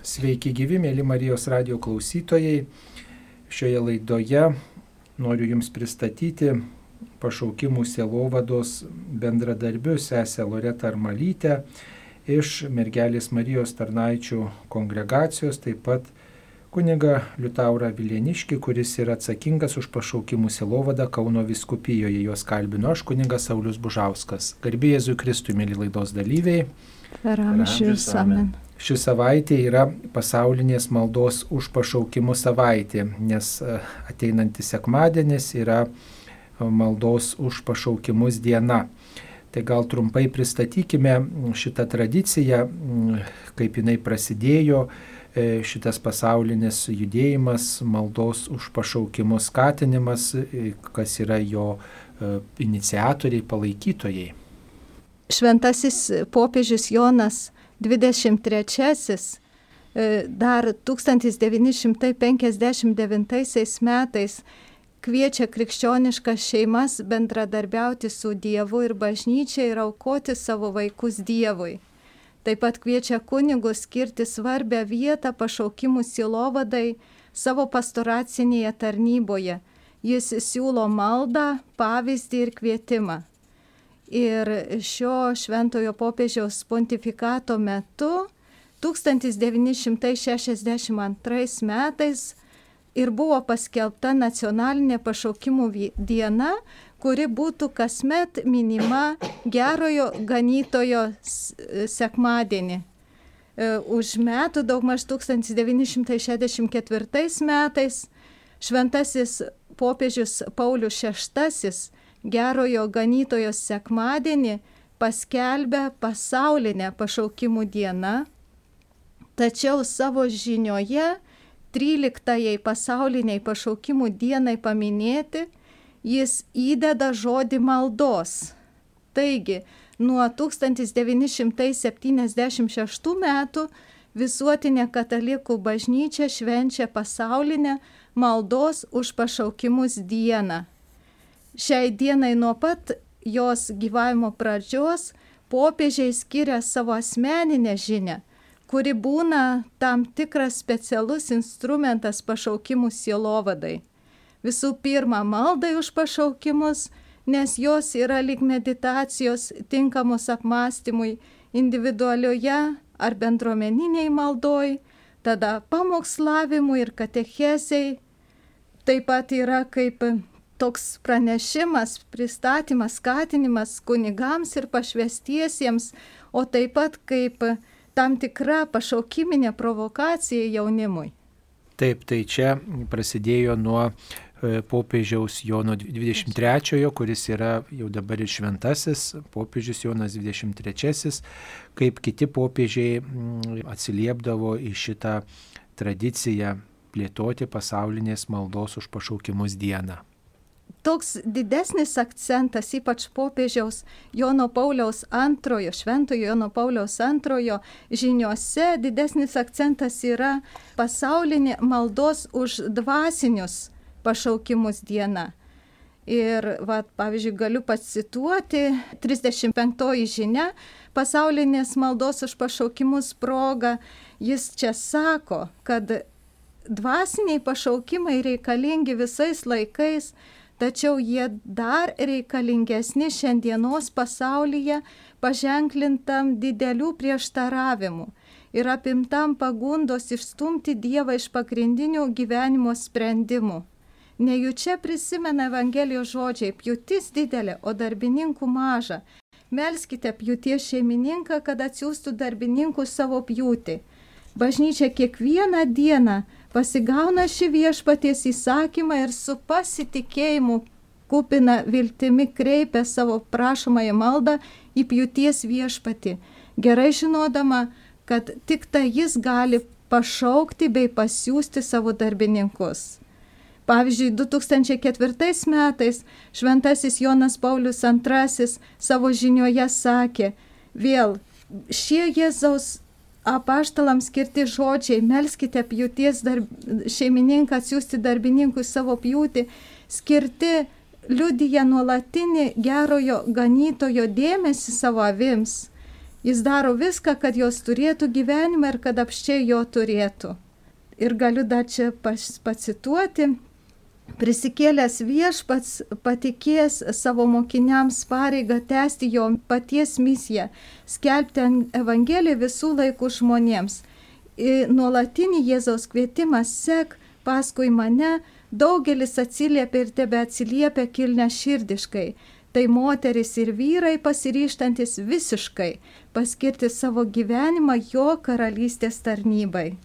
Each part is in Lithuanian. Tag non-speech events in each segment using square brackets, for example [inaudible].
Sveiki gyvi, mėly Marijos radio klausytojai. Šioje laidoje noriu Jums pristatyti pašaukimų sielovados bendradarbius sesę Loretą Armalytę iš Mergelės Marijos tarnaičių kongregacijos, taip pat kuniga Liutaura Vilieniški, kuris yra atsakingas už pašaukimų sielovadą Kauno viskupijoje. Juos kalbinu aš, kunigas Saulis Bužauskas. Garbėjai Jėzui Kristui, mėly laidos dalyviai. Per amžius amen. Ši savaitė yra pasaulinės maldos už pašaukimų savaitė, nes e, ateinantis sekmadienis yra e, maldos už pašaukimus diena. Tai gal trumpai pristatykime šitą tradiciją, kaip jinai prasidėjo, e, šitas pasaulinis judėjimas, maldos už pašaukimus skatinimas, kas yra jo iniciatoriai, palaikytojai. Šventasis popiežius Jonas 23 e, dar 1959 metais kviečia krikščioniškas šeimas bendradarbiauti su Dievu ir bažnyčia ir aukoti savo vaikus Dievui. Taip pat kviečia kunigus skirti svarbę vietą pašaukimų silovadai savo pastoracinėje tarnyboje. Jis siūlo maldą, pavyzdį ir kvietimą. Ir šio šventojo popiežiaus pontifikato metu 1962 metais ir buvo paskelbta nacionalinė pašaukimų diena, kuri būtų kasmet minima gerojo ganytojo sekmadienį. E, už metų, daugmaž 1964 metais, šventasis popiežius Paulius VI gerojo ganytojos sekmadienį paskelbė pasaulinę pašaukimų dieną, tačiau savo žinioje 13-ąjai pasauliniai pašaukimų dienai paminėti jis įdeda žodį maldos. Taigi, nuo 1976 metų visuotinė katalikų bažnyčia švenčia pasaulinę maldos už pašaukimus dieną. Šiai dienai nuo pat jos gyvavimo pradžios popiežiai skiria savo asmeninę žinę, kuri būna tam tikras specialus instrumentas pašaukimų sielovadai. Visų pirma, maldai už pašaukimus, nes jos yra lyg meditacijos tinkamos apmąstymui individualioje ar bendruomeniniai maldoj, tada pamokslavimui ir katechesiai. Taip pat yra kaip toks pranešimas, pristatymas, skatinimas kunigams ir pašvestiesiems, o taip pat kaip tam tikra pašaukiminė provokacija jaunimui. Taip, tai čia prasidėjo nuo e, popiežiaus Jono 23-ojo, kuris yra jau dabar ir šventasis, popiežius Jonas 23-asis, kaip kiti popiežiai atsiliepdavo į šitą tradiciją plėtoti pasaulinės maldos už pašaukimus dieną toks didesnis akcentas, ypač popiežiaus Jono Pauliaus antrojo, šventojo Jono Pauliaus antrojo žiniuose, didesnis akcentas yra pasaulinė maldos už dvasinius pašaukimus diena. Ir, va, pavyzdžiui, galiu pacituoti 35 žinia pasaulinės maldos už pašaukimus proga. Jis čia sako, kad dvasiniai pašaukimai reikalingi visais laikais, tačiau jie dar reikalingesni šiandienos pasaulyje paženklintam didelių prieštaravimų ir apimtam pagundos išstumti Dievą iš pagrindinių gyvenimo sprendimų. Nejučia prisimena Evangelijos žodžiai, pjūtis didelė, o darbininkų maža. Melskite pjūties šeimininką, kad atsiųstų darbininkų savo pjūtį. Bažnyčia kiekvieną dieną pasigauna šį viešpaties įsakymą ir su pasitikėjimu kupina viltimi kreipia savo prašomąją maldą į pjūties viešpatį, gerai žinodama, kad tik tai jis gali pašaukti bei pasiūsti savo darbininkus. Pavyzdžiui, 2004 metais šventasis Jonas Paulius II savo žinioje sakė, vėl šie Jėzaus apaštalams skirti žodžiai, melskite pjūties darb... šeimininką atsiųsti darbininkui savo pjūtį, skirti liudyja nuolatinį gerojo ganytojo dėmesį savo avims. Jis daro viską, kad jos turėtų gyvenimą ir kad apščiai jo turėtų. Ir galiu dar čia pacituoti. Prisikėlęs viešpats patikės savo mokiniams pareigą tęsti jo paties misiją, skelbti Evangeliją visų laikų žmonėms. Nuolatinį Jėzaus kvietimą sek paskui mane, daugelis atsiliepia ir tebe atsiliepia kilne širdiškai. Tai moteris ir vyrai pasiryštantis visiškai paskirti savo gyvenimą jo karalystės tarnybai.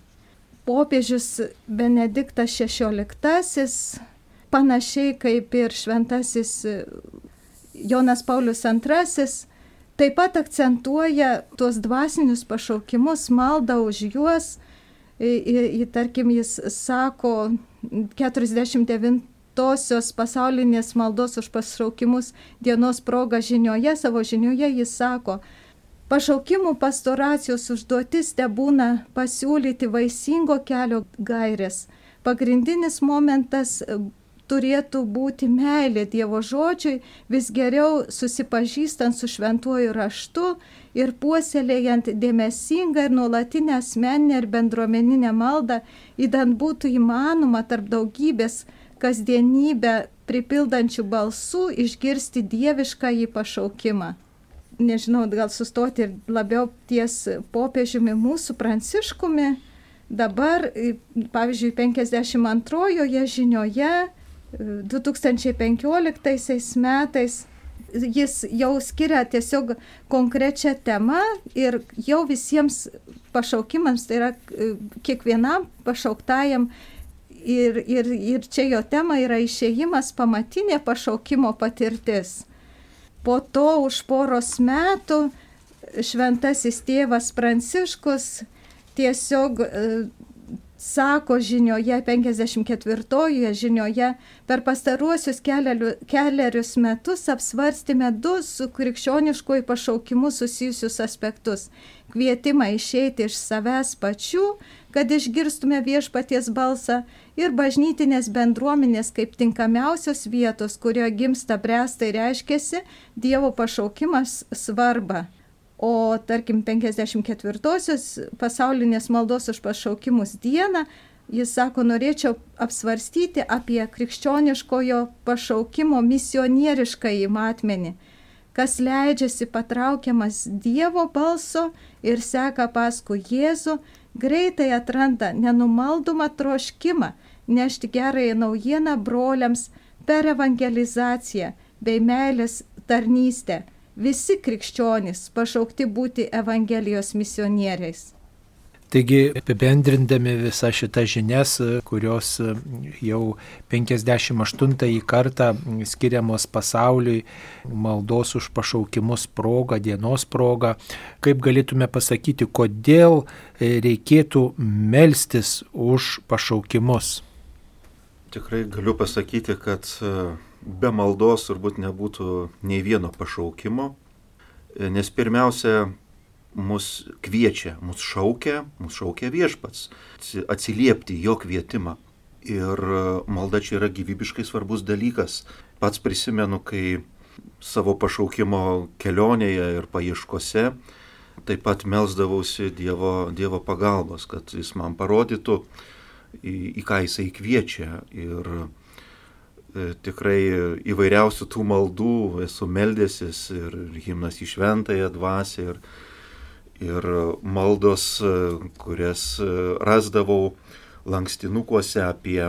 Popiežius Benediktas XVI, panašiai kaip ir šventasis Jonas Paulius II, taip pat akcentuoja tuos dvasinius pašaukimus, maldą už juos. Į, į, tarkim, jis sako 49 tosios pasaulinės maldos už pašaukimus dienos proga žinioje, savo žinioje jis sako, pašaukimų pastoracijos užduotis te būna pasiūlyti vaisingo kelio gairės. Pagrindinis momentas e, turėtų būti meilė Dievo žodžiui, vis geriau susipažįstant su šventuoju raštu ir puoselėjant dėmesingą ir nuolatinę asmeninę ir bendruomeninę maldą, įdant būtų įmanoma tarp daugybės kasdienybę pripildančių balsų išgirsti dievišką į pašaukimą. Nežinau, gal sustoti ir labiau ties popiežiumi mūsų pranciškumi. Dabar, pavyzdžiui, 52 žinioje 2015 metais jis jau skiria tiesiog konkrečią temą ir jau visiems pašaukimams, tai yra kiekvienam pašauktajam Ir, ir, ir čia jo tema yra išėjimas pamatinė pašaukimo patirtis. Po to už poros metų šventasis tėvas Pranciškus tiesiog e, sako žinioje, 54 žinioje, per pastaruosius keliarius metus apsvarstėme du su krikščioniškuoju pašaukimu susijusius aspektus - kvietimą išeiti iš savęs pačių, kad išgirstume viešpaties balsą ir bažnytinės bendruomenės kaip tinkamiausios vietos, kurioje gimsta bręsta ir reiškiasi Dievo pašaukimas svarba. O tarkim 54-osios pasaulinės maldos už pašaukimus dieną jis sako, norėčiau apsvarstyti apie krikščioniškojo pašaukimo misionierišką įmatmenį, kas leidžiasi patraukiamas Dievo balso ir seka paskui Jėzų, greitai atranda nenumaldomą troškimą nešti gerąją naujieną broliams per evangelizaciją bei meilės tarnystę. Visi krikščionys pašaukti būti Evangelijos misionieriais. Taigi, apibendrindami visą šitą žinias, kurios jau 58 kartą skiriamos pasauliui maldos už pašaukimus progą, dienos progą, kaip galėtume pasakyti, kodėl reikėtų melstis už pašaukimus? Tikrai galiu pasakyti, kad be maldos turbūt nebūtų nei vieno pašaukimo, nes pirmiausia, mus kviečia, mus šaukia, mus šaukia viešpats, atsiliepti jo kvietimą. Ir e, malda čia yra gyvybiškai svarbus dalykas. Pats prisimenu, kai savo pašaukimo kelionėje ir paieškose taip pat melsdavausi Dievo, dievo pagalbos, kad jis man parodytų, į, į ką jisai kviečia. Ir tikrai įvairiausių tų maldų esu meldėsis ir himnas į šventąją dvasę ir, ir maldos, e, kurias e, rasdavau lankstinukuose apie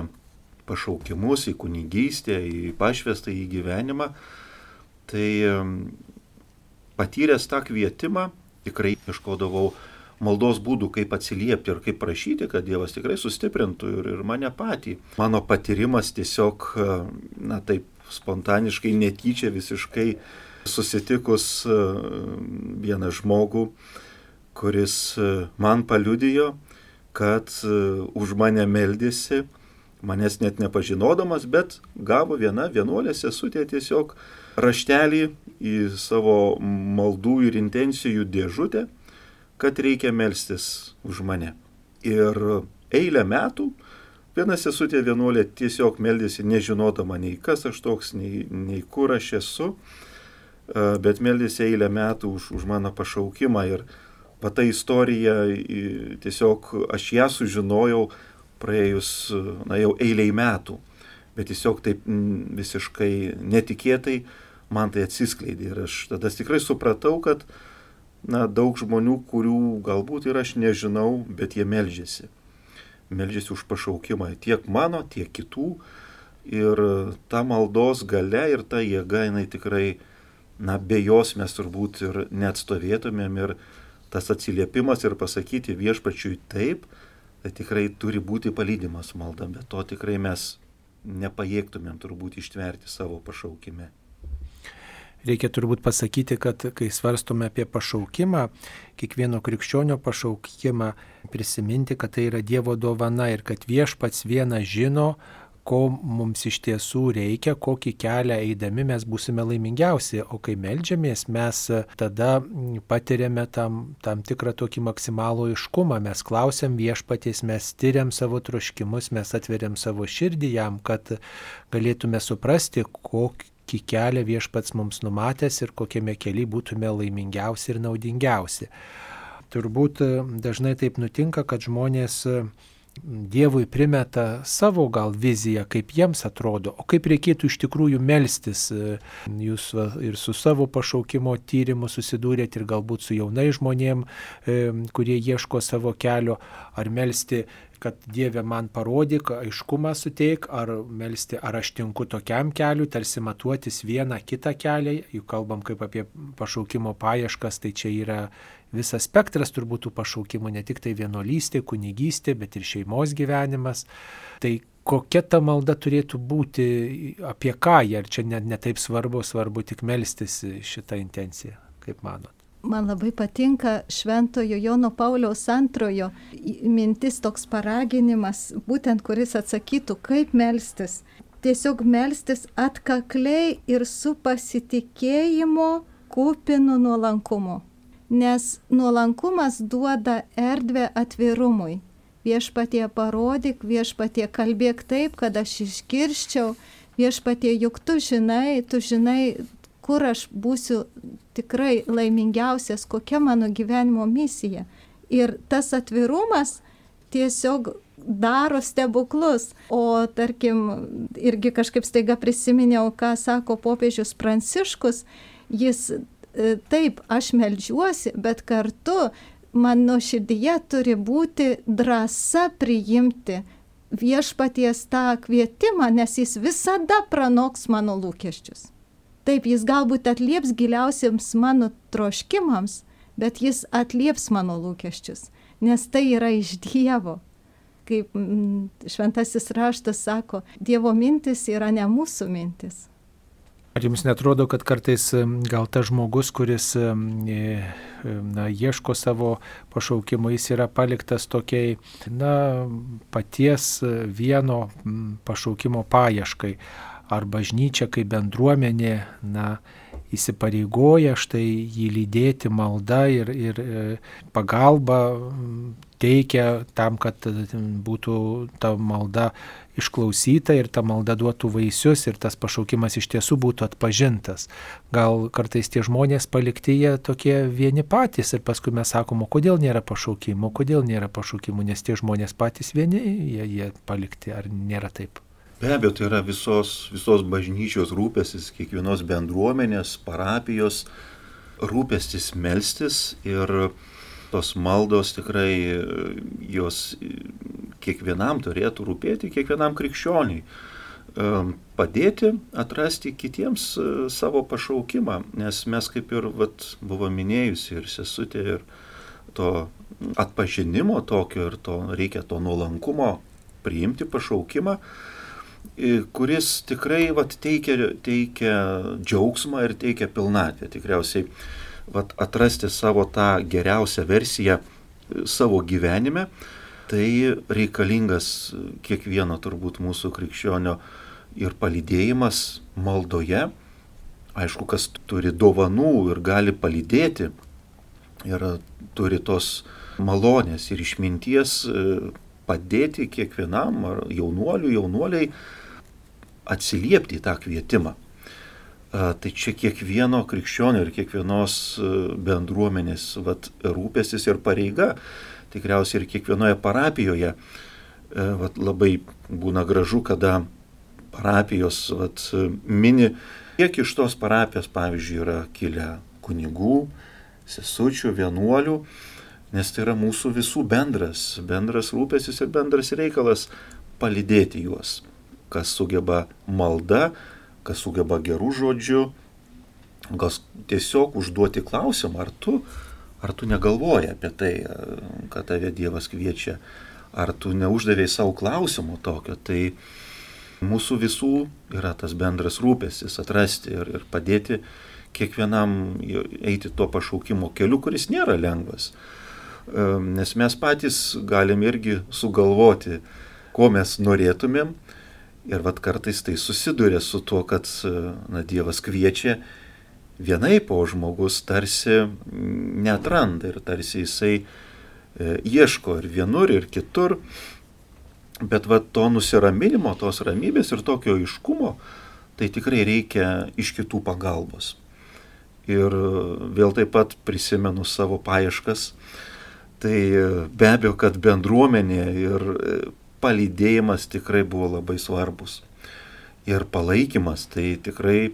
pašaukimus į kunigystę, į pašvestą į gyvenimą. Tai patyręs tą kvietimą tikrai ieškodavau maldos būdų, kaip atsiliepti ir kaip prašyti, kad Dievas tikrai sustiprintų ir, ir mane patį. Mano patyrimas tiesiog, na taip, spontaniškai, netyčia visiškai susitikus vieną žmogų, kuris man paliudijo, kad už mane meldėsi, manęs net nepažinodamas, bet gavo viena vienuolė sesutė tiesiog raštelį į savo maldų ir intencijų dėžutę kad reikia melstis už mane. Ir eilę metų viena sesutė vienuolė tiesiog meldėsi nežinodama nei kas aš toks, nei, nei kur aš esu. bet meldėsi eilę metų už, už mano pašaukimą ir va ta istorija, tiesiog aš ją sužinojau praėjus, na jau eiliai metų, bet tiesiog taip visiškai netikėtai man tai atsiskleidė ir aš tada tikrai supratau, kad na, daug žmonių, kurių galbūt ir aš nežinau, bet jie melžiasi. Melžiasi už pašaukimą tiek mano, tiek kitų. Ir ta maldos gale ir ta jėga, jinai tikrai, na, be jos mes turbūt ir neatstovėtumėm ir tas atsiliepimas ir pasakyti viešpačiui taip, tai tikrai turi būti palydimas malda, bet to tikrai mes nepajėgtumėm turbūt ištverti savo pašaukime. Reikia turbūt pasakyti, kad kai svarstome apie pašaukimą, kiekvieno krikščionio pašaukimą, prisiminti, kad tai yra Dievo dovana ir kad viešpats vieną žino, ko mums iš tiesų reikia, kokį kelią eidami mes būsime laimingiausi. O kai melžiamės, mes tada patiriame tam, tam tikrą tokį maksimalų iškumą. Mes klausiam viešpaties, mes tyriam savo troškimus, mes atveriam savo širdį jam, kad galėtume suprasti, kokį kokį kelią viešpats mums numatęs ir kokiame keliu būtume laimingiausi ir naudingiausi. Turbūt e, dažnai taip nutinka, kad žmonės Dievui primeta savo gal viziją, kaip jiems atrodo, o kaip reikėtų iš tikrųjų melstis. E, jūs ir su savo pašaukimo tyrimu susidūrėt ir galbūt su jaunai žmonėm, kurie ieško savo kelio, ar melsti kad Dieve man parodyk, aiškumą suteik, ar melsti, ar aš tinku tokiam keliu, tarsi matuotis vieną kitą kelią, juk kalbam kaip apie pašaukimo paieškas, tai čia yra visas spektras turbūt tų pašaukimų, ne tik tai vienolystė, kunigystė, bet ir šeimos gyvenimas. Tai kokia ta malda turėtų būti, apie ką, ar čia net netaip svarbu, svarbu tik melstis šitą intenciją, kaip manot? man labai patinka Šventojo Jono Pauliaus antrojo mintis toks paraginimas, būtent kuris atsakytų, kaip melstis. Tiesiog melstis atkakliai ir su pasitikėjimu kupinu nuolankumu. Nes nuolankumas duoda erdvę atvirumui. Viešpatie parodyk, viešpatie kalbėk taip, kad aš išgirščiau, viešpatie juk tu žinai, tu žinai kur aš būsiu tikrai laimingiausias, kokia mano gyvenimo misija. Ir tas atvirumas tiesiog daro stebuklus. O tarkim, irgi kažkaip staiga prisiminiau, ką sako popiežius Pranciškus, jis taip, aš melžiuosi, bet kartu mano širdyje turi būti drąsa priimti viešpaties tą kvietimą, nes jis visada pranoks mano lūkesčius. Taip, jis galbūt atlieps giliausiams mano troškimams, bet jis atlieps mano lūkesčius, nes tai yra iš Dievo. Kaip šventasis raštas sako, Dievo mintis yra ne mūsų mintis. Ar jums netrodo, kad kartais gal tas žmogus, kuris e, na, ieško savo pašaukimo, jis yra paliktas tokiai, na, paties vieno pašaukimo paieškai? ar bažnyčia kaip bendruomenė, na, įsipareigoja štai jį lydėti malda ir, ir e, pagalba teikia tam, kad būtų ta malda išklausyta ir ta malda duotų vaisius ir tas pašaukimas iš tiesų būtų atpažintas. Gal kartais tie žmonės palikti jie tokie vieni patys ir paskui mes sakom, o kodėl nėra pašaukimų, kodėl nėra pašaukimų, nes tie žmonės patys vieni, jie, jie palikti, ar nėra taip? Be abejo, tai yra visos, visos bažnyčios rūpestis, kiekvienos bendruomenės, parapijos rūpestis melstis ir tos maldos tikrai jos kiekvienam turėtų rūpėti, kiekvienam krikščioniui. Padėti atrasti kitiems e, savo pašaukimą, nes mes kaip ir vat, buvo minėjusi ir sesutė, ir to atpažinimo tokio, ir to reikia to nuolankumo priimti pašaukimą, kuris tikrai vat, teikia, teikia džiaugsmą ir teikia pilnatvę. Tikriausiai vat, atrasti savo tą geriausią versiją savo gyvenime, tai reikalingas kiekvieno turbūt mūsų krikščionio ir palydėjimas maldoje. Aišku, kas turi dovanų ir gali palydėti ir turi tos malonės ir išminties e, padėti kiekvienam, ar jaunuoliui, jaunuoliai, atsiliepti į tą kvietimą. Tai čia kiekvieno krikščionio ir kiekvienos e, bendruomenės vat, rūpestis ir pareiga, tikriausiai ir kiekvienoje parapijoje e, vat, labai būna gražu, kada parapijos vat, mini, kiek iš tos parapijos, pavyzdžiui, yra kilę kunigų, sesučių, vienuolių, nes tai yra mūsų visų bendras, bendras rūpestis ir bendras reikalas palydėti juos, kas sugeba malda, kas sugeba gerų žodžių, gal tiesiog užduoti klausimą, ar tu, ar tu negalvoji apie tai, kad tave Dievas kviečia, ar tu neuždavėjai savo klausimo tokio, tai mūsų visų yra tas bendras rūpestis atrasti ir, ir padėti kiekvienam eiti tuo pašaukimo keliu, kuris nėra lengvas. Nes mes patys galim irgi sugalvoti, ko mes norėtumėm, Ir vad kartais tai susiduria su tuo, kad na, Dievas kviečia vienaip, o žmogus tarsi netranda ir tarsi jisai e, ieško ir vienur, ir kitur. Bet va to nusiraminimo, tos ramybės ir tokio iškumo, tai tikrai reikia iš kitų pagalbos. Ir vėl taip pat prisimenu savo paieškas. Tai be abejo, kad bendruomenė ir palydėjimas tikrai buvo labai svarbus. Ir palaikymas tai tikrai e,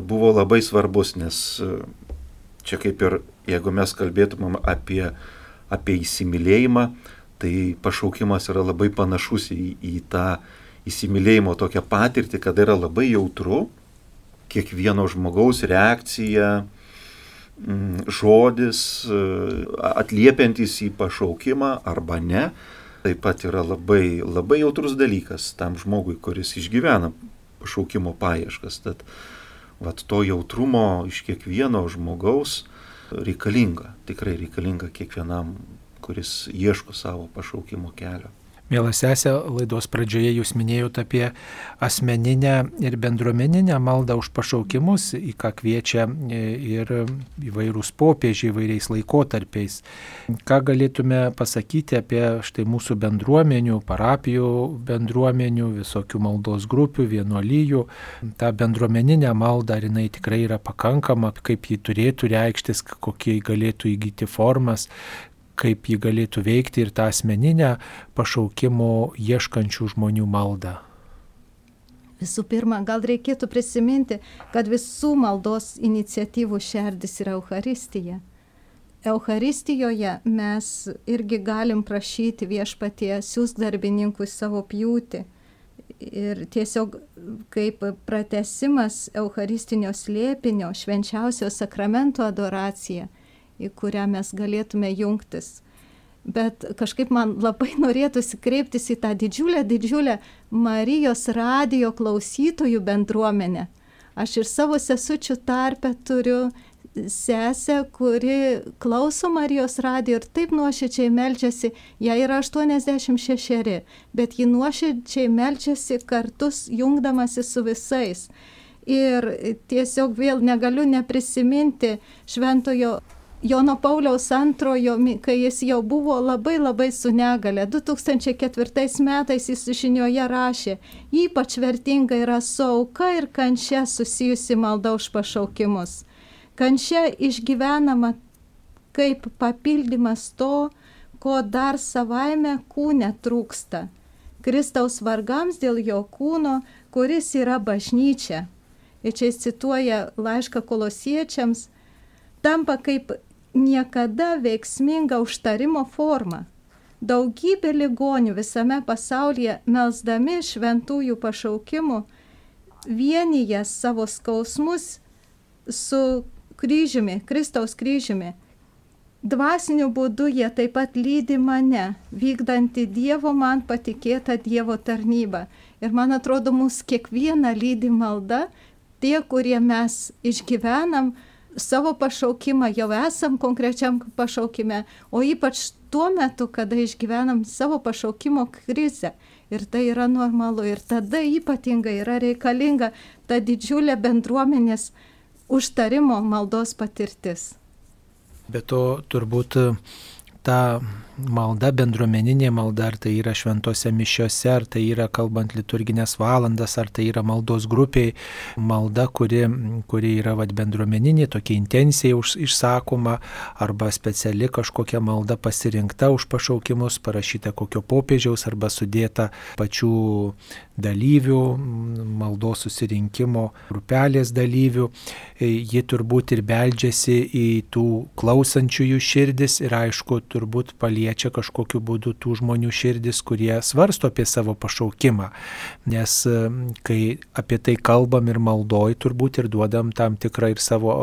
buvo labai svarbus, nes e, čia kaip ir jeigu mes kalbėtumėm apie, apie įsimylėjimą, tai pašaukimas yra labai panašus į, į tą įsimylėjimo tokią patirtį, kada yra labai jautru, kiekvieno žmogaus reakcija, žodis, e, atliepiantis į pašaukimą arba ne, taip pat yra labai, labai jautrus dalykas tam žmogui, kuris išgyvena pašaukimo paieškas. Tad vat, to jautrumo iš kiekvieno žmogaus reikalinga, tikrai reikalinga kiekvienam, kuris ieško savo pašaukimo kelio. Mielas sesė, laidos pradžioje jūs minėjote apie asmeninę ir bendruomeninę maldą už pašaukimus, į ką kviečia e, ir įvairūs popiežiai įvairiais laikotarpiais. Ką galėtume pasakyti apie štai mūsų bendruomenių, parapijų bendruomenių, visokių maldos grupių, vienuolyjų. Ta bendruomeninė malda, ar jinai tikrai yra pakankama, kaip ji turėtų reikštis, kokie galėtų įgyti formas, kaip ji galėtų veikti ir tą asmeninę pašaukimo ieškančių žmonių maldą. Visų pirma, gal reikėtų prisiminti, kad visų maldos iniciatyvų šerdis yra Euharistija. Euharistijoje mes irgi galim prašyti viešpatie siūsk darbininkui savo pjūti. Ir tiesiog kaip pratesimas Eucharistinio slėpinio, švenčiausio sakramento adoracija į kurią mes galėtume jungtis. Bet kažkaip man labai [laughs] norėtųsi kreiptis į tą didžiulę, didžiulę Marijos radio klausytojų bendruomenę. Aš ir savo sesučių tarpę turiu sesę, kuri klauso Marijos radio ir taip nuoširdžiai melčiasi, jai yra 86, bet ji nuoširdžiai melčiasi kartus jungdamasi su visais. Ir tiesiog vėl negaliu neprisiminti šventojo Jono Pauliaus antrojo, kai jis jau buvo labai labai su negale. 2004 metais jis žinioje rašė, ypač vertinga yra su auka ir kančia susijusi malda už pašaukimus. Kančia išgyvenama kaip papildymas to, ko dar savaime kūne trūksta. Kristaus vargams dėl jo kūno, kuris yra bažnyčia. Ir čia jis cituoja laišką kolosiečiams, tampa kaip niekada veiksminga užtarimo forma. Daugybė ligonių visame pasaulyje melsdami šventųjų pašaukimų vienyje savo skausmus su kryžiumi, Kristaus kryžiumi. Dvasiniu būdu jie taip pat lydi mane, vykdanti Dievo man patikėtą Dievo tarnybą. Ir man atrodo, mūsų kiekvieną lydi malda, tie, kurie mes išgyvenam, savo pašaukimą, jau esam konkrečiam pašaukime, o ypač tuo metu, kada išgyvenam savo pašaukimo krizę. Ir tai yra normalu. Ir tada ypatingai yra reikalinga ta didžiulė bendruomenės užtarimo maldos patirtis. Bet to turbūt ta malda, bendruomeninė malda, ar tai yra šventose mišiose, ar tai yra kalbant liturginės valandas, ar tai yra maldos grupiai, malda, kuri, kuri yra vad bendruomeninė, tokia intencija už, išsakoma, arba speciali kažkokia malda pasirinkta už pašaukimus, parašyta kokio popiežiaus, arba sudėta pačių dalyvių, maldos susirinkimo grupelės dalyvių, ji turbūt ir beldžiasi į tų klausančiųjų širdis ir aišku, turbūt paliečia kažkokiu būdu tų žmonių širdis, kurie svarsto apie savo pašaukimą. Nes e, kai apie tai kalbam ir maldoj, turbūt ir duodam tam tikrą ir savo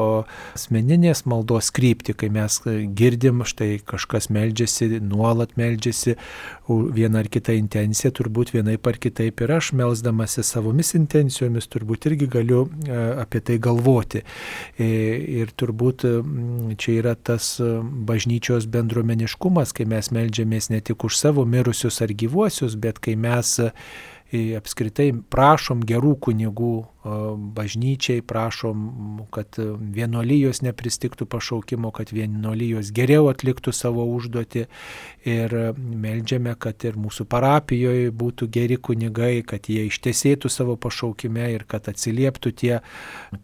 asmeninės maldos kryptį, kai mes girdim, štai kažkas meldžiasi, nuolat meldžiasi vieną ar kitą intenciją, turbūt vienaip ar kitaip ir aš melzdamasi savomis intencijomis turbūt irgi galiu e, apie tai galvoti. E, ir turbūt čia yra tas e, bažnyčios bendruomeniškumas, kai mes melžiamės ne tik už savo mirusius ar gyvuosius, bet kai mes apskritai prašom gerų kunigų bažnyčiai, prašom, kad vienuolijos nepristiktų pašaukimo, kad vienuolijos geriau atliktų savo užduotį ir melžiame, kad ir mūsų parapijoje būtų geri kunigai, kad jie ištesėtų savo pašaukime ir kad atsilieptų tie,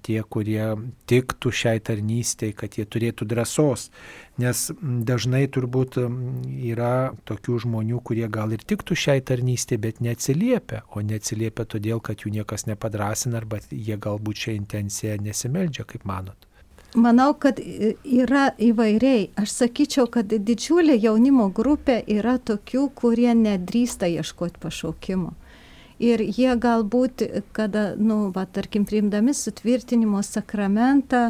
tie kurie tiktų šiai tarnystėj, kad jie turėtų drąsos. Nes dažnai turbūt yra tokių žmonių, kurie gal ir tiktų šiai tarnystėj, bet neatsiliepia, o neatsiliepia todėl, kad jų niekas nepadrasina arba jie galbūt šią intenciją nesimeldžia, kaip manot? Manau, kad yra įvairiai. Aš sakyčiau, kad didžiulė jaunimo grupė yra tokių, kurie nedrįsta ieškoti pašaukimo. Ir jie galbūt, kada, nu, va, tarkim, priimdami sutvirtinimo sakramentą,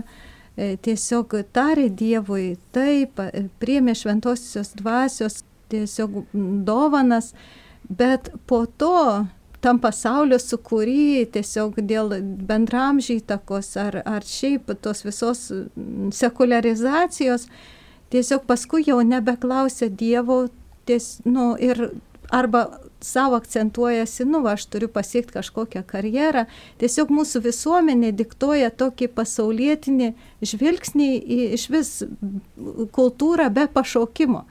e, tiesiog tarė Dievui taip, priemė šventosios dvasios tiesiog dovanas, bet po to tam pasaulio sukūry tiesiog dėl bendramžiai takos ar, ar šiaip tos visos sekularizacijos, tiesiog paskui jau nebeklausia Dievo ties, nu, ir arba savo akcentuojasi, nu, va, aš turiu pasiekti kažkokią karjerą. Tiesiog mūsų visuomenė diktuoja tokį pasaulietinį žvilgsnį į iš vis kultūrą be pašaukimo.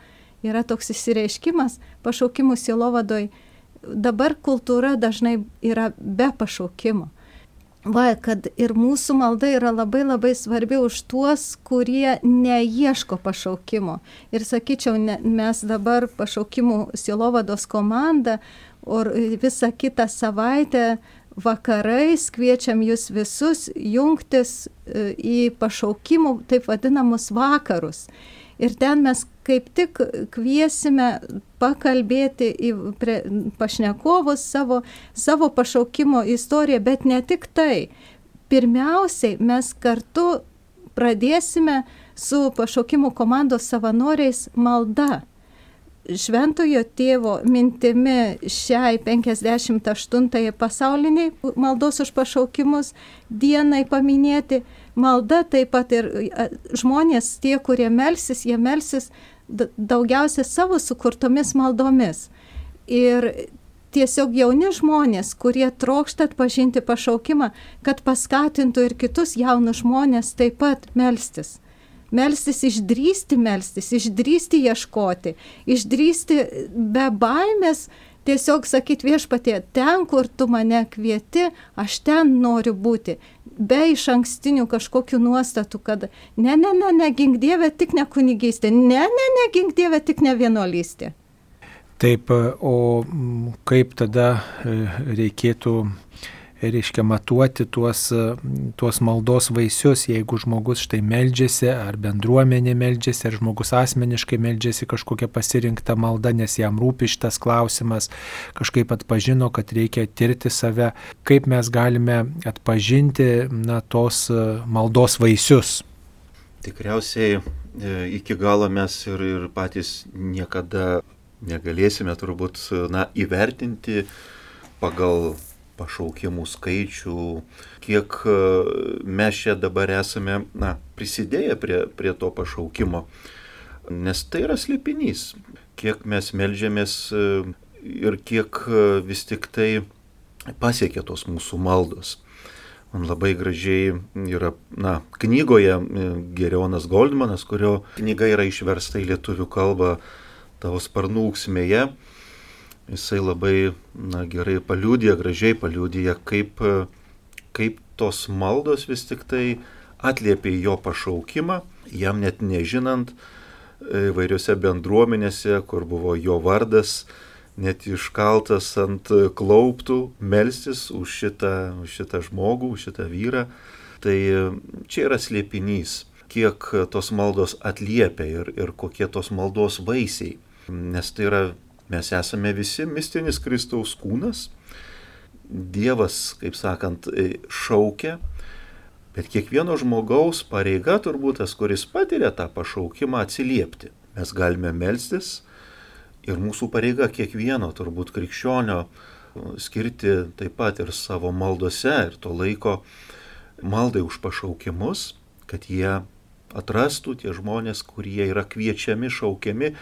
Yra toks įsireiškimas pašaukimų silovadoj dabar kultūra dažnai yra be pašaukimo. Va, kad ir mūsų malda yra labai labai svarbi už tuos, kurie neieško pašaukimo. Ir sakyčiau, ne, mes dabar pašaukimų silovados komanda, o visą kitą savaitę vakarais kviečiam jūs visus jungtis e, į pašaukimų taip vadinamus vakarus. Ir ten mes kaip tik kviesime pakalbėti į prie, pašnekovus savo, savo pašaukimo istoriją, bet ne tik tai. Pirmiausiai mes kartu pradėsime su pašaukimo komandos savanoriais malda. Šventojo tėvo mintimi šiai 58 pasauliniai maldos už pašaukimus dienai paminėti malda taip pat ir žmonės, tie, kurie melsis, jie melsis daugiausia savo sukurtomis maldomis. Ir tiesiog jauni žmonės, kurie trokšta atpažinti pašaukimą, kad paskatintų ir kitus jaunus žmonės taip pat melstis. Melstis, išdrysti melstis, išdrysti ieškoti, išdrysti be baimės, tiesiog sakyti viešpatie, ten, kur tu mane kvieti, aš ten noriu būti be iš ankstinių kažkokių nuostatų, kad ne, ne, ne, ne, gink Dievę tik ne kunigystė, ne, ne, ne, gink Dievę tik ne vienuolystė. Taip, o kaip tada e, reikėtų reiškia matuoti tuos, tuos maldos vaisius, jeigu žmogus štai meldžiasi, ar bendruomenė meldžiasi, ar žmogus asmeniškai meldžiasi kažkokią pasirinktą maldą, nes jam rūpi šitas klausimas, kažkaip atpažino, kad reikia tirti save, kaip mes galime atpažinti na, tos maldos vaisius. Tikriausiai e, iki galo mes ir, ir patys niekada negalėsime turbūt na, įvertinti pagal pašaukimų skaičių, kiek e, mes čia dabar esame na, prisidėję prie, prie to pašaukimo. Nes tai yra slėpinys, kiek mes melžiamės e, ir kiek e, vis tik tai pasiekia tos mūsų maldos. Man labai gražiai yra, na, knygoje Gerionas Goldmanas, kurio knyga yra išversta į lietuvių kalbą, tavo sparnų auksmėje. Jisai labai na, gerai paliūdė, gražiai paliūdė, kaip, kaip tos maldos vis tik tai atliepė jo pašaukimą, jam net nežinant, įvairiose bendruomenėse, kur buvo jo vardas, net iškaltas ant klauptų, melstis už šitą, už šitą žmogų, už šitą vyrą. Tai čia yra slėpinys, kiek tos maldos atliepia ir, ir kokie tos maldos vaisiai. Nes tai yra, mes esame visi mistinis Kristaus kūnas. Dievas, kaip sakant, šaukia, bet kiekvieno žmogaus pareiga turbūt tas, kuris patiria tą pašaukimą, atsiliepti. Mes galime melstis, Ir mūsų pareiga kiekvieno turbūt krikščionio skirti taip pat ir savo maldose ir to laiko maldai už pašaukimus, kad jie atrastų tie žmonės, kurie yra kviečiami, šaukiami,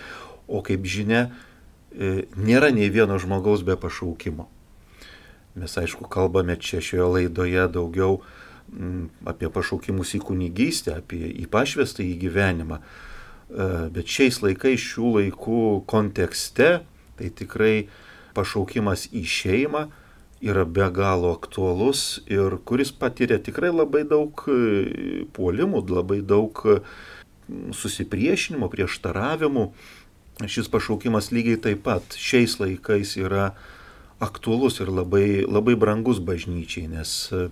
o kaip žinia, e, nėra nei vieno žmogaus be pašaukimo. Mes aišku kalbame čia šioje laidoje daugiau apie pašaukimus į kunigystę, apie į pašvestą į gyvenimą. E, bet šiais laikais, šių laikų kontekste, tai tikrai pašaukimas į šeimą yra be galo aktualus ir kuris patiria tikrai labai daug e, puolimų, labai daug susipriešinimo, prieštaravimų. Šis pašaukimas lygiai taip pat šiais laikais yra aktualus ir labai, labai brangus bažnyčiai, nes e,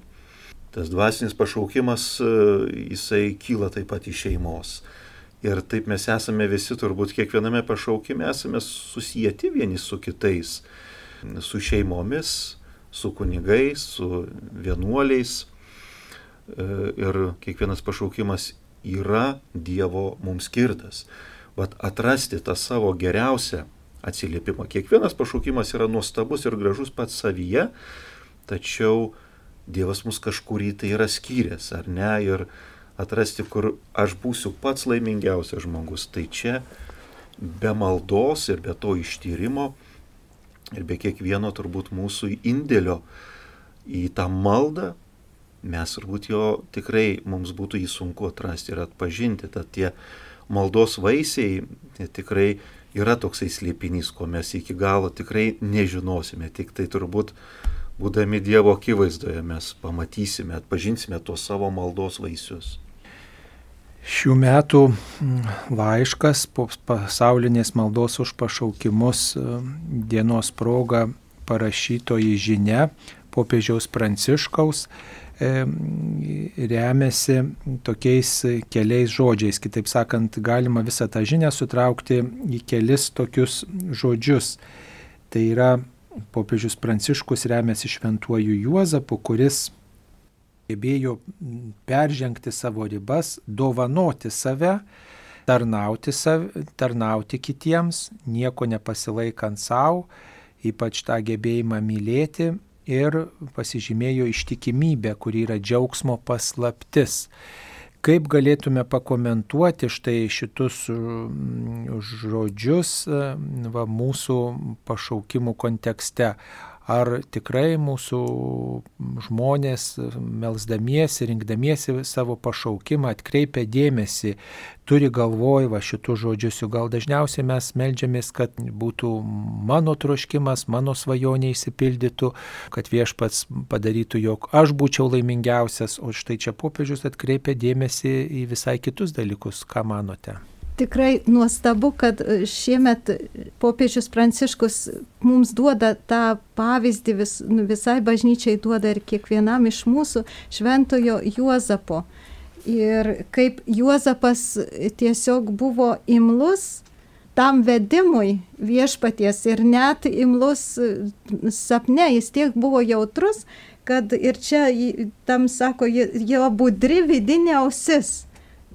tas dvasinis pašaukimas, jisai kyla taip pat iš šeimos. Ir taip mes esame visi, turbūt kiekviename pašaukime esame susijęti vieni su kitais, su šeimomis, su kunigais, su vienuoliais. E, ir kiekvienas pašaukimas yra Dievo mums skirtas. Vat atrasti tą savo geriausią atsiliepimą. Kiekvienas pašaukimas yra nuostabus ir gražus pats savyje, tačiau Dievas mus kažkurį tai yra skyręs, ar ne? Ir atrasti, kur aš būsiu pats laimingiausias žmogus. Tai čia be maldos ir be to ištyrimo ir be kiekvieno turbūt mūsų indėlio į tą maldą, mes turbūt jo tikrai mums būtų jį sunku atrasti ir atpažinti. Tad tie maldos vaisiai tai tikrai yra toksai slėpinys, ko mes iki galo tikrai nežinosime. Tik tai turbūt būdami Dievo akivaizdoje mes pamatysime, atpažinsime tuos savo maldos vaisius. Šių metų mm, laiškas po pasaulinės maldos už pašaukimus e, dienos proga parašytoji žinia popiežiaus pranciškaus remiasi tokiais keliais žodžiais. Kitaip sakant, galima visą tą žinią sutraukti į kelis tokius žodžius. Tai yra popiežius pranciškus remiasi šventuoju Juozapu, kuris gebėjo peržengti savo ribas, dovanoti save, tarnauti, save, tarnauti kitiems, nieko nepasilaikant savo, ypač tą gebėjimą mylėti ir pasižymėjo ištikimybę, kuri yra džiaugsmo paslaptis. Kaip galėtume pakomentuoti štai šitus mm, žodžius va, mūsų pašaukimų kontekste? Ar tikrai mūsų žmonės, melzdamiesi, rinkdamiesi savo pašaukimą, atkreipia dėmesį, turi galvoj va šitų žodžius, gal dažniausiai mes melžiamės, kad būtų mano troškimas, mano svajonė įsipildytų, kad viešpats padarytų, jog aš būčiau laimingiausias, o štai čia popiežius atkreipia dėmesį į visai kitus dalykus, ką manote tikrai nuostabu, kad e, šiemet popiežius Pranciškus mums duoda tą pavyzdį, vis, nu, visai bažnyčiai duoda ir kiekvienam iš mūsų šventojo Juozapo. Ir kaip Juozapas tiesiog buvo imlus tam vedimui viešpaties ir net imlus e, sapne, jis tiek buvo jautrus, kad ir čia tam sako, jo budri vidinė ausis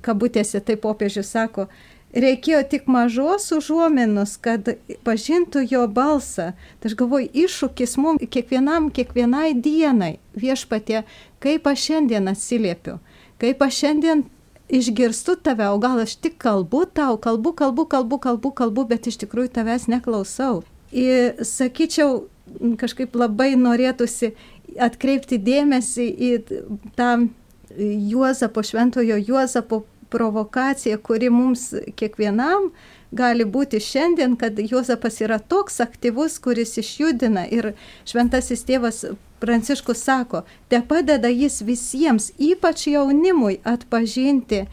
kabutėse, tai popiežius sako, reikėjo tik mažos užuominos, kad pažintų jo balsą. Tai aš galvoju, iššūkis mums kiekvienam, kiekvienai dienai viešpatė, kaip aš šiandien atsiliepiu, kaip aš šiandien išgirstu tave, o gal aš tik kalbu tau, kalbu, kalbu, kalbu, kalbu, kalbu, bet iš tikrųjų tavęs neklausau. Ir sakyčiau, kažkaip labai norėtųsi atkreipti dėmesį į tą Juozapo, šventojo Juozapo provokacija, kuri mums kiekvienam gali būti šiandien, kad Juozapas yra toks aktyvus, kuris išjudina ir šventasis tėvas Pranciškus sako, te padeda jis visiems, ypač jaunimui, atpažinti,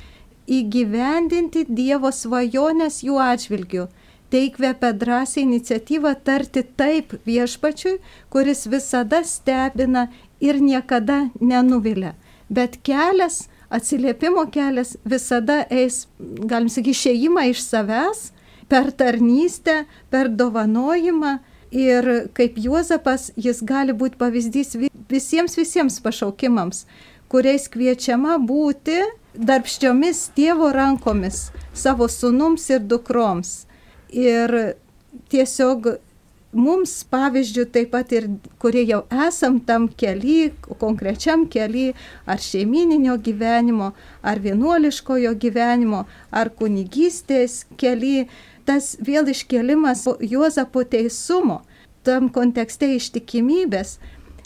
įgyvendinti Dievo svajonės jų atžvilgių. Tai įkvepia drąsiai iniciatyvą tarti taip viešpačiui, kuris visada stebina ir niekada nenuvilia. Bet kelias atsiliepimo kelias visada eis, galim sakyti, išėjimą iš savęs, per tarnystę, per dovanojimą. Ir kaip Juozapas, jis gali būti pavyzdys visiems visiems pašaukimams, kuriais kviečiama būti darbščiomis tėvo rankomis savo sunums ir dukroms. Ir tiesiog mums pavyzdžių taip pat ir kurie jau esam tam keli, konkrečiam keli, ar šeimininio gyvenimo, ar vienuoliškojo gyvenimo, ar kunigystės keli, tas vėl iškelimas Juozapo teisumo, tam kontekste ištikimybės.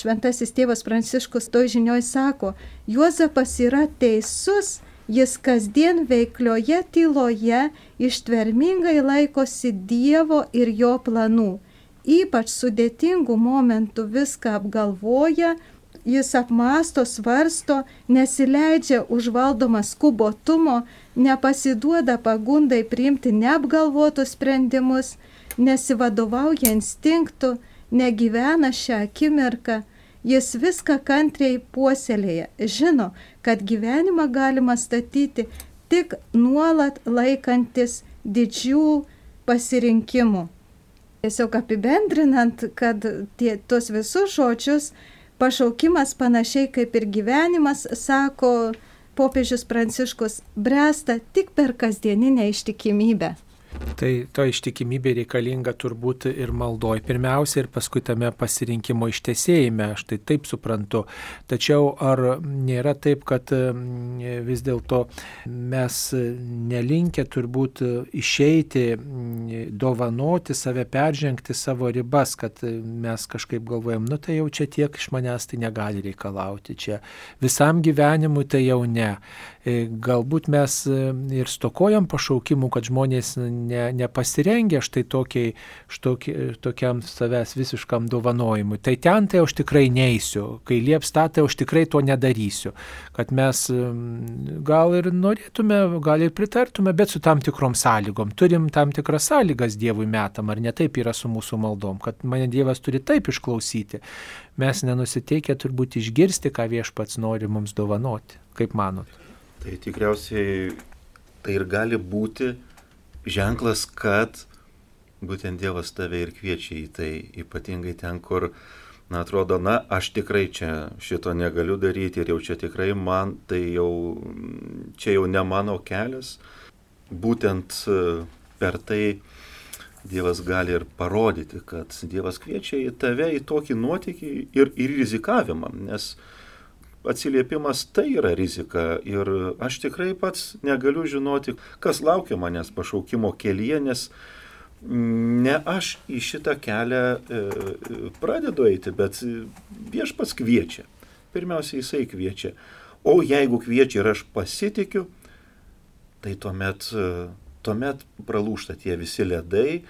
Šventasis tėvas Pranciškus to žinioj sako, Juozapas yra teisus, jis kasdien veiklioje tyloje ištvermingai laikosi Dievo ir jo planų ypač sudėtingų momentų viską apgalvoja, jis apmąsto, svarsto, nesileidžia užvaldomas skubotumo, nepasiduoda pagundai priimti neapgalvotus sprendimus, nesivadovauja instinktų, negyvena šią akimirką, jis viską kantriai puoselėja, žino, kad gyvenimą galima statyti tik nuolat laikantis didžių pasirinkimų. Tiesiog apibendrinant, kad tie, tuos visus žodžius pašaukimas panašiai kaip ir gyvenimas, sako popiežius Pranciškus, bręsta tik per kasdieninę ištikimybę. Tai to ištikimybė reikalinga turbūt ir maldoj pirmiausia ir paskui tame pasirinkimo ištesėjime, aš tai taip suprantu. Tačiau ar nėra taip, kad mm, vis dėlto mes nelinkę turbūt išeiti, mm, dovanoti save, peržengti savo ribas, kad mes kažkaip galvojam, nu tai jau čia tiek iš manęs tai negali reikalauti, čia visam gyvenimui tai jau ne. E, galbūt mes e, ir stokojam pašaukimų, kad žmonės ne, nepasirengę štai tokiai, štoki, tokiam savęs visiškam dovanojimui. Tai ten tai aš tikrai neįsiu, kai lieps tą, tai aš tikrai to nedarysiu. Kad mes gal ir norėtume, gal ir pritartume, bet su tam tikrom sąlygom. Turim tam tikras sąlygas Dievui metam, ar ne taip yra su mūsų maldom, kad mane Dievas turi taip išklausyti. Mes nenusiteikę turbūt išgirsti, ką viešpats nori mums dovanoti. Kaip manot? Tai tikriausiai tai ir gali būti ženklas, kad būtent Dievas tave ir kviečia į tai, ypatingai ten, kur, na, atrodo, na, aš tikrai čia šito negaliu daryti ir jau čia tikrai man, tai jau, čia jau ne mano kelias. Būtent e, per tai Dievas gali ir parodyti, kad Dievas kviečia į tave į tokį nuotykį ir, ir rizikavimą, nes atsiliepimas tai yra rizika ir aš tikrai pats negaliu žinoti, kas laukia manęs pašaukimo kelyje, nes ne aš į šitą kelią e, pradedu eiti, bet viešpats kviečia. Pirmiausia, jisai kviečia. O jeigu kviečia ir aš pasitikiu, tai tuomet, e, tuomet pralūšta tie visi ledai,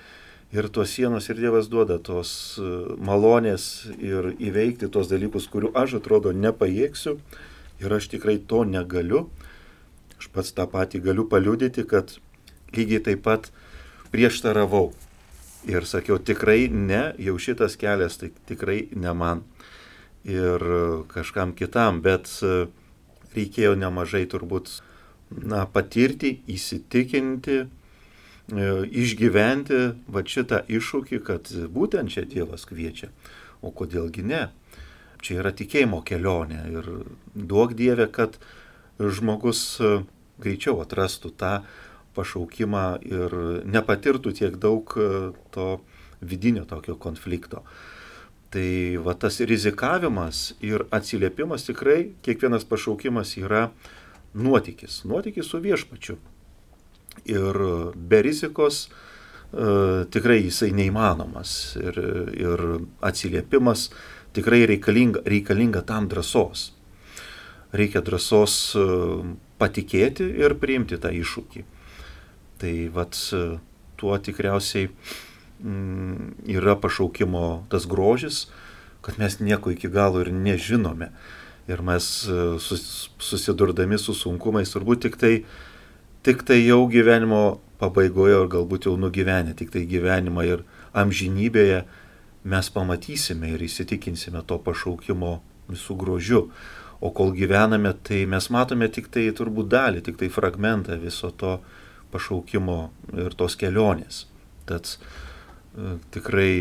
ir tos sienos ir Dievas duoda tos e, malonės ir įveikti tos dalykus, kurių aš atrodo nepajėgsiu. Ir aš tikrai to negaliu. Aš pats tą patį galiu paliudyti, kad lygiai taip pat prieštaravau. Ir sakiau tikrai ne, jau šitas kelias tai tikrai ne man. Ir kažkam kitam, bet e, reikėjo nemažai turbūt na, patirti, įsitikinti, E, išgyventi va šitą iššūkį, kad būtent čia Dievas kviečia. O kodėlgi ne? Čia yra tikėjimo kelionė ir duok Dievę, kad žmogus e, greičiau atrastų tą pašaukimą ir nepatirtų tiek daug e, to vidinio tokio konflikto. Tai va tas rizikavimas ir atsiliepimas tikrai kiekvienas pašaukimas yra nuotykis, nuotykis su viešpačiu ir be rizikos e, tikrai jisai neįmanomas ir, ir atsiliepimas tikrai reikalinga, reikalinga tam drąsos. Reikia drąsos e, patikėti ir priimti tą iššūkį. Tai vat tuo tikriausiai mm, yra pašaukimo tas grožis, kad mes nieko iki galo ir nežinome. Ir mes sus, susidurdami su sunkumais turbūt tik tai, tik tai jau gyvenimo pabaigoje, ar galbūt jau nugyvenę, tik tai gyvenimą ir amžinybėje mes pamatysime ir įsitikinsime to pašaukimo visų grožiu. O kol gyvename, tai mes matome tik tai turbūt dalį, tik tai fragmentą viso to pašaukimo ir tos kelionės. Tad e, tikrai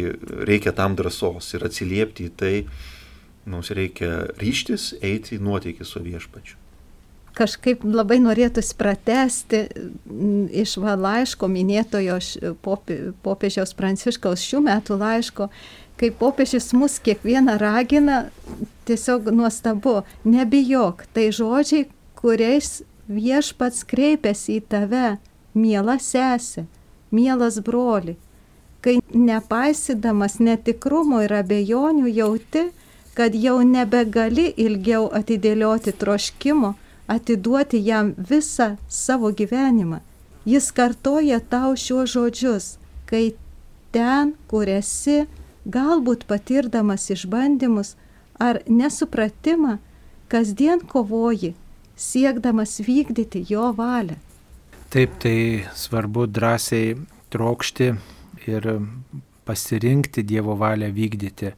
reikia tam drąsos ir atsiliepti į tai, mums reikia ryštis eiti nuotykį su viešpačiu. Kažkaip labai norėtųsi pratesti iš va laiško minėtojo popiežiaus Pranciškaus šių metų laiško, kai popiežius mus kiekvieną ragina, tiesiog nuostabu, nebijok, tai žodžiai, kuriais viešpats kreipiasi į tave, miela sesė, mielas broli, kai nepaisydamas netikrumo ir abejonių jauti, kad jau nebegali ilgiau atidėlioti troškimo, atiduoti jam visą savo gyvenimą. Jis kartoja tau šiuos žodžius, kai ten, kur esi, galbūt patirdamas išbandymus ar nesupratimą, kasdien kovoji, siekdamas vykdyti jo valią. Taip, tai svarbu drąsiai trokšti ir pasirinkti Dievo valią vykdyti.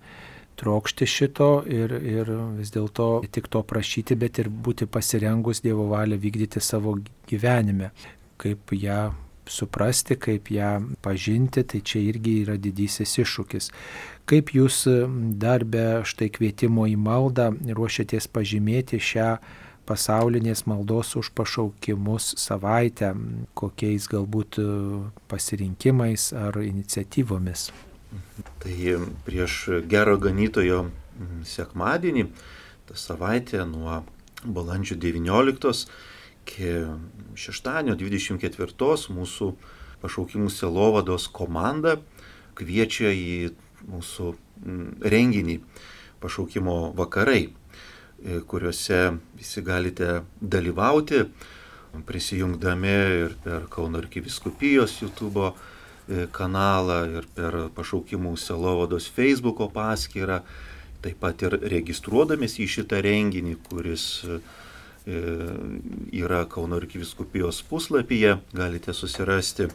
Trokšti šito ir, ir vis dėlto tik to prašyti, bet ir būti pasirengus Dievo valią vykdyti savo gyvenime, kaip ją suprasti, kaip ją pažinti, tai čia irgi yra didysis iššūkis. Kaip jūs dar be štai kvietimo į maldą ruošiatės pažymėti šią pasaulinės maldos už pašaukimus savaitę, kokiais galbūt pasirinkimais ar iniciatyvomis? Tai prieš gero ganytojo sekmadienį, tą savaitę nuo balandžio 19 iki šeštadienio 24 mūsų pašaukimų selovados komanda kviečia į mūsų mm, renginį pašaukimo vakarai, e, kuriuose visi galite dalyvauti, prisijungdami ir per Kauno arkiviskupijos YouTube kanalą, ir per pašaukimų selovados Facebook'o paskyrą, taip pat ir registruodamis į šitą renginį, kuris E, yra Kauno arkiviskupijos puslapyje, galite susirasti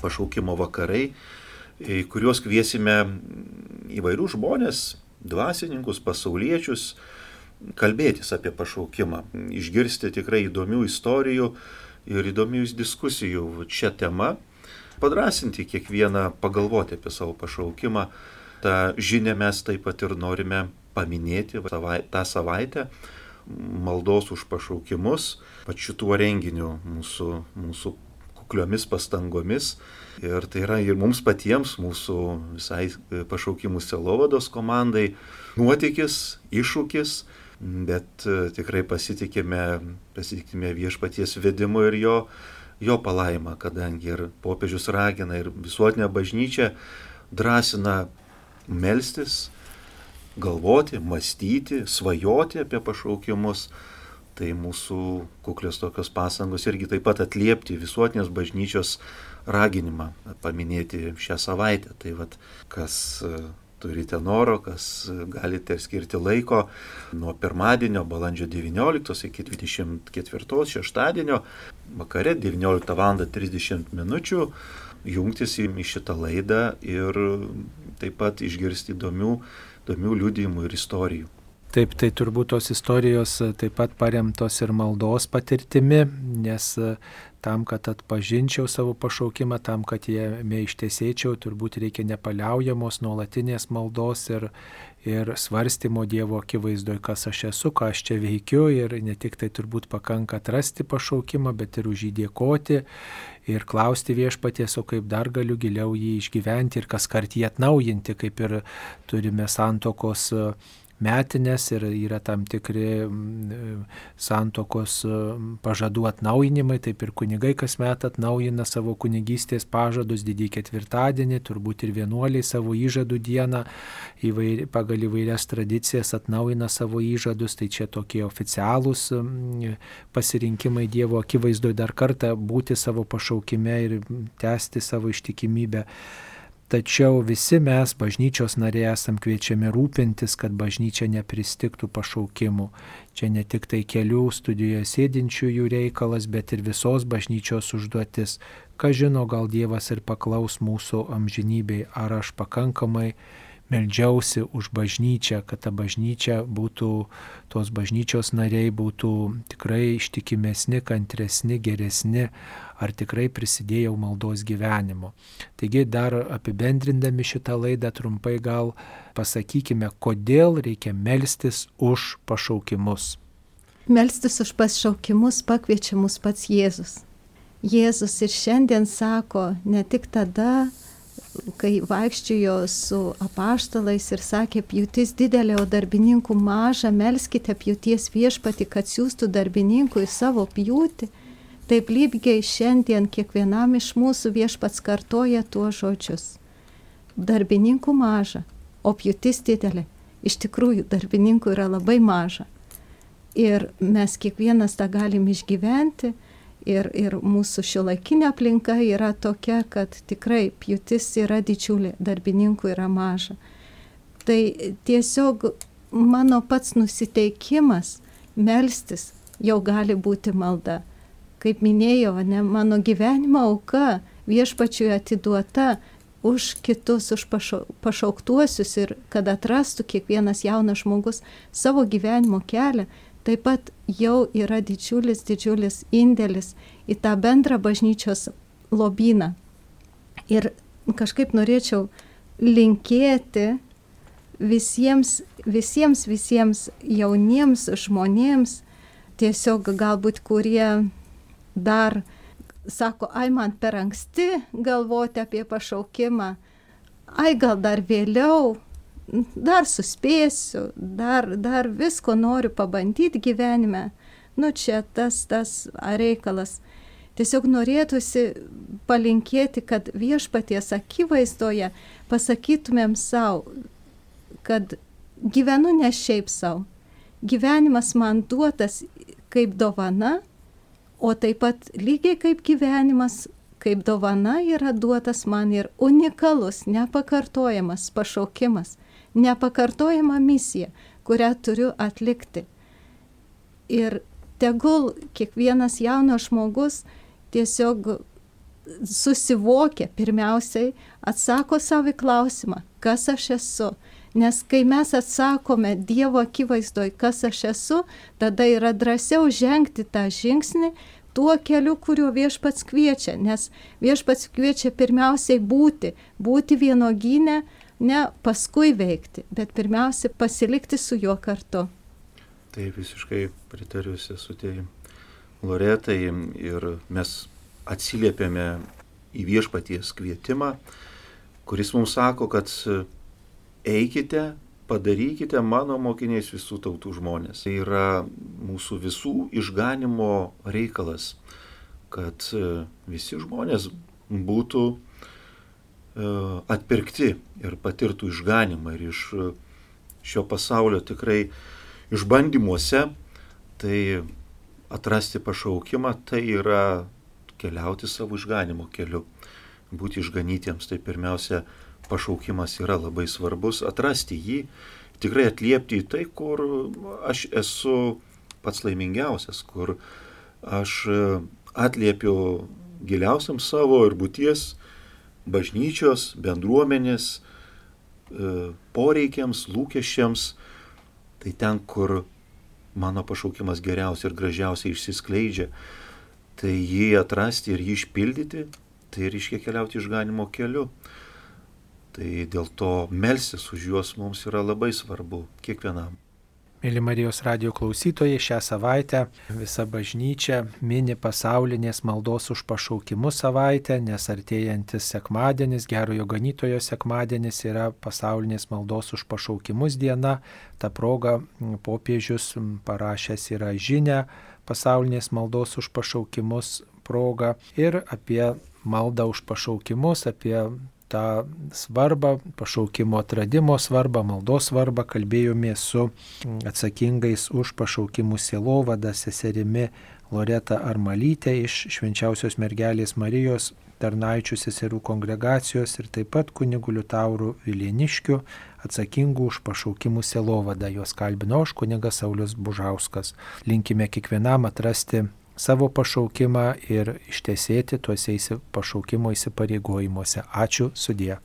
pašaukimo vakarai, į kuriuos kviesime įvairių žmonės, dvasininkus, pasauliečius, kalbėtis apie pašaukimą, išgirsti tikrai įdomių istorijų ir įdomių diskusijų. Šią temą, padrasinti kiekvieną pagalvoti apie savo pašaukimą. Ta žinia mes taip pat ir norime paminėti tą savaitę maldos už pašaukimus, pačiu tuo renginiu mūsų, mūsų kukliomis pastangomis. Ir tai yra ir mums patiems, mūsų visai pašaukimų selovados komandai, nuotykis, iššūkis, bet e, tikrai pasitikime, pasitikime viešpaties vedimu ir jo, jo palaima, kadangi ir popiežius ragina, ir visuotinė bažnyčia drąsina melstis, galvoti, mąstyti, svajoti apie pašaukimus. Tai mūsų kuklios tokios pasangos irgi taip pat atliepti visuotinės bažnyčios raginimą paminėti šią savaitę. Tai vad, kas turite noro, kas galite skirti laiko nuo pirmadienio, balandžio 19 iki 24 šeštadienio, vakare 19 val. 30 min. jungtis į šitą laidą ir taip pat išgirsti įdomių įdomių liūdėjimų ir istorijų. Taip, tai turbūt tos istorijos taip pat paremtos ir maldos patirtimi, nes tam, kad atpažinčiau savo pašaukimą, tam, kad jame ištesėčiau, turbūt reikia nepaliaujamos nuolatinės maldos ir, ir svarstymo Dievo akivaizdoje, kas aš esu, ką aš čia veikiu ir ne tik tai turbūt pakanka atrasti pašaukimą, bet ir už jį dėkoti ir klausti viešpaties, o kaip dar galiu giliau jį išgyventi ir kas kart jį atnaujinti, kaip ir turime santokos metinės ir yra tam tikri santokos pažadų atnaujinimai, taip ir kunigai kasmet atnaujina savo kunigystės pažadus didį ketvirtadienį, turbūt ir vienuoliai savo įžadų dieną įvairi, pagal įvairias tradicijas atnaujina savo įžadus, tai čia tokie oficialūs pasirinkimai Dievo akivaizdoje dar kartą būti savo pašaukime ir tęsti savo ištikimybę. Tačiau visi mes, bažnyčios nariai, esam kviečiami rūpintis, kad bažnyčia nepristiktų pašaukimų. Čia ne tik tai kelių studijoje sėdinčiųjų reikalas, bet ir visos bažnyčios užduotis. Ką žino, gal Dievas ir paklaus mūsų amžinybei, ar aš pakankamai meldžiausi už bažnyčią, kad ta bažnyčia būtų, tos bažnyčios nariai būtų tikrai ištikimesni, kantresni, geresni, ar tikrai prisidėjau maldos gyvenimo. Taigi dar apibendrindami šitą laidą trumpai gal pasakykime, kodėl reikia melstis už pašaukimus. Melstis už pašaukimus pakviečia mus pats Jėzus. Jėzus ir šiandien sako, ne tik tada, kai vaikščiojo su apaštalais ir sakė, pjūtis didelė, o darbininkų maža, melskite pjūties viešpati, kad siūstų darbininkų į savo pjūtį. Taip lygiai šiandien kiekvienam iš mūsų viešpats kartoja tuos žodžius. Darbininkų maža, o pjūtis didelė. Iš tikrųjų, darbininkų yra labai maža. Ir mes kiekvienas tą galim išgyventi Ir, ir mūsų šiuolaikinė aplinka yra tokia, kad tikrai pjūtis yra didžiulė, darbininkų yra maža. Tai tiesiog mano pats nusiteikimas melstis jau gali būti malda. Kaip minėjau, ne, mano gyvenimo auka viešpačiui atiduota už kitus, už pašauktuosius ir kad atrastų kiekvienas jaunas žmogus savo gyvenimo kelią, taip pat jau yra didžiulis, didžiulis indėlis į tą bendrą bažnyčios lobyną. Ir kažkaip norėčiau linkėti visiems, visiems, visiems jauniems žmonėms, tiesiog galbūt kurie dar sako, ai man per anksti galvoti apie pašaukimą, ai gal dar vėliau, dar suspėsiu, dar, dar visko noriu pabandyti gyvenime. Nu čia tas, tas reikalas. Tiesiog norėtųsi palinkėti, kad viešpaties akivaizdoje pasakytumėm savo, kad gyvenu ne šiaip savo. Gyvenimas man duotas kaip dovana, o taip pat lygiai kaip gyvenimas, kaip dovana yra duotas man ir unikalus, nepakartojamas pašaukimas nepakartojama misija, kurią turiu atlikti. Ir tegul kiekvienas jaunas žmogus tiesiog susivokia pirmiausiai, atsako savo į klausimą, kas aš esu. Nes kai mes atsakome Dievo akivaizdoj, kas aš esu, tada yra drąsiau žengti tą žingsnį tuo keliu, kuriuo viešpats kviečia. Nes viešpats kviečia pirmiausiai būti, būti vienogynę, ne paskui veikti, bet pirmiausia pasilikti su juo kartu. Tai visiškai pritariu sesutėjai Loretai ir mes atsiliepėme į viešpaties kvietimą, kuris mums sako, kad eikite, padarykite mano mokiniais visų tautų žmonės. Tai yra mūsų visų išganimo reikalas, kad visi žmonės būtų atpirkti ir patirtų išganimą ir iš e, šio pasaulio tikrai išbandymuose, tai atrasti pašaukimą, tai yra keliauti savo išganimo keliu, būti išganytiems. Tai pirmiausia, pašaukimas yra labai svarbus, atrasti jį, tikrai atliepti į tai, kur aš esu pats laimingiausias, kur aš e, atliepiu giliausiam savo ir būties bažnyčios, bendruomenės e, poreikiams, lūkesčiams, tai ten, kur mano pašaukimas geriausiai ir gražiausiai išsiskleidžia, tai jį atrasti ir jį išpildyti, tai reiškia keliauti išganimo keliu. Tai dėl to melsis už juos mums yra labai svarbu kiekvienam. Mėly Marijos radio klausytojai, šią savaitę visa bažnyčia mini pasaulinės maldos už pašaukimus savaitę, nes artėjantis sekmadienis, gerojo ganytojo sekmadienis yra pasaulinės maldos už pašaukimus diena. Ta proga popiežius parašęs yra žinę pasaulinės maldos už pašaukimus proga ir apie maldą už pašaukimus, apie tą svarbą, pašaukimo atradimo svarbą, maldos svarbą, kalbėjome su atsakingais už pašaukimų sielovadą seserimi Loreta Armalytė iš Švenčiausios mergelės Marijos tarnaičių seserų kongregacijos ir taip pat kunigulių taurų Vilieniškių atsakingų už pašaukimų sielovadą. Jos kalbino aš kunigas Saulis Bužauskas. Linkime kiekvienam atrasti savo pašaukimą ir ištesėti tuose pašaukimo įsipareigojimuose. Ačiū sudė.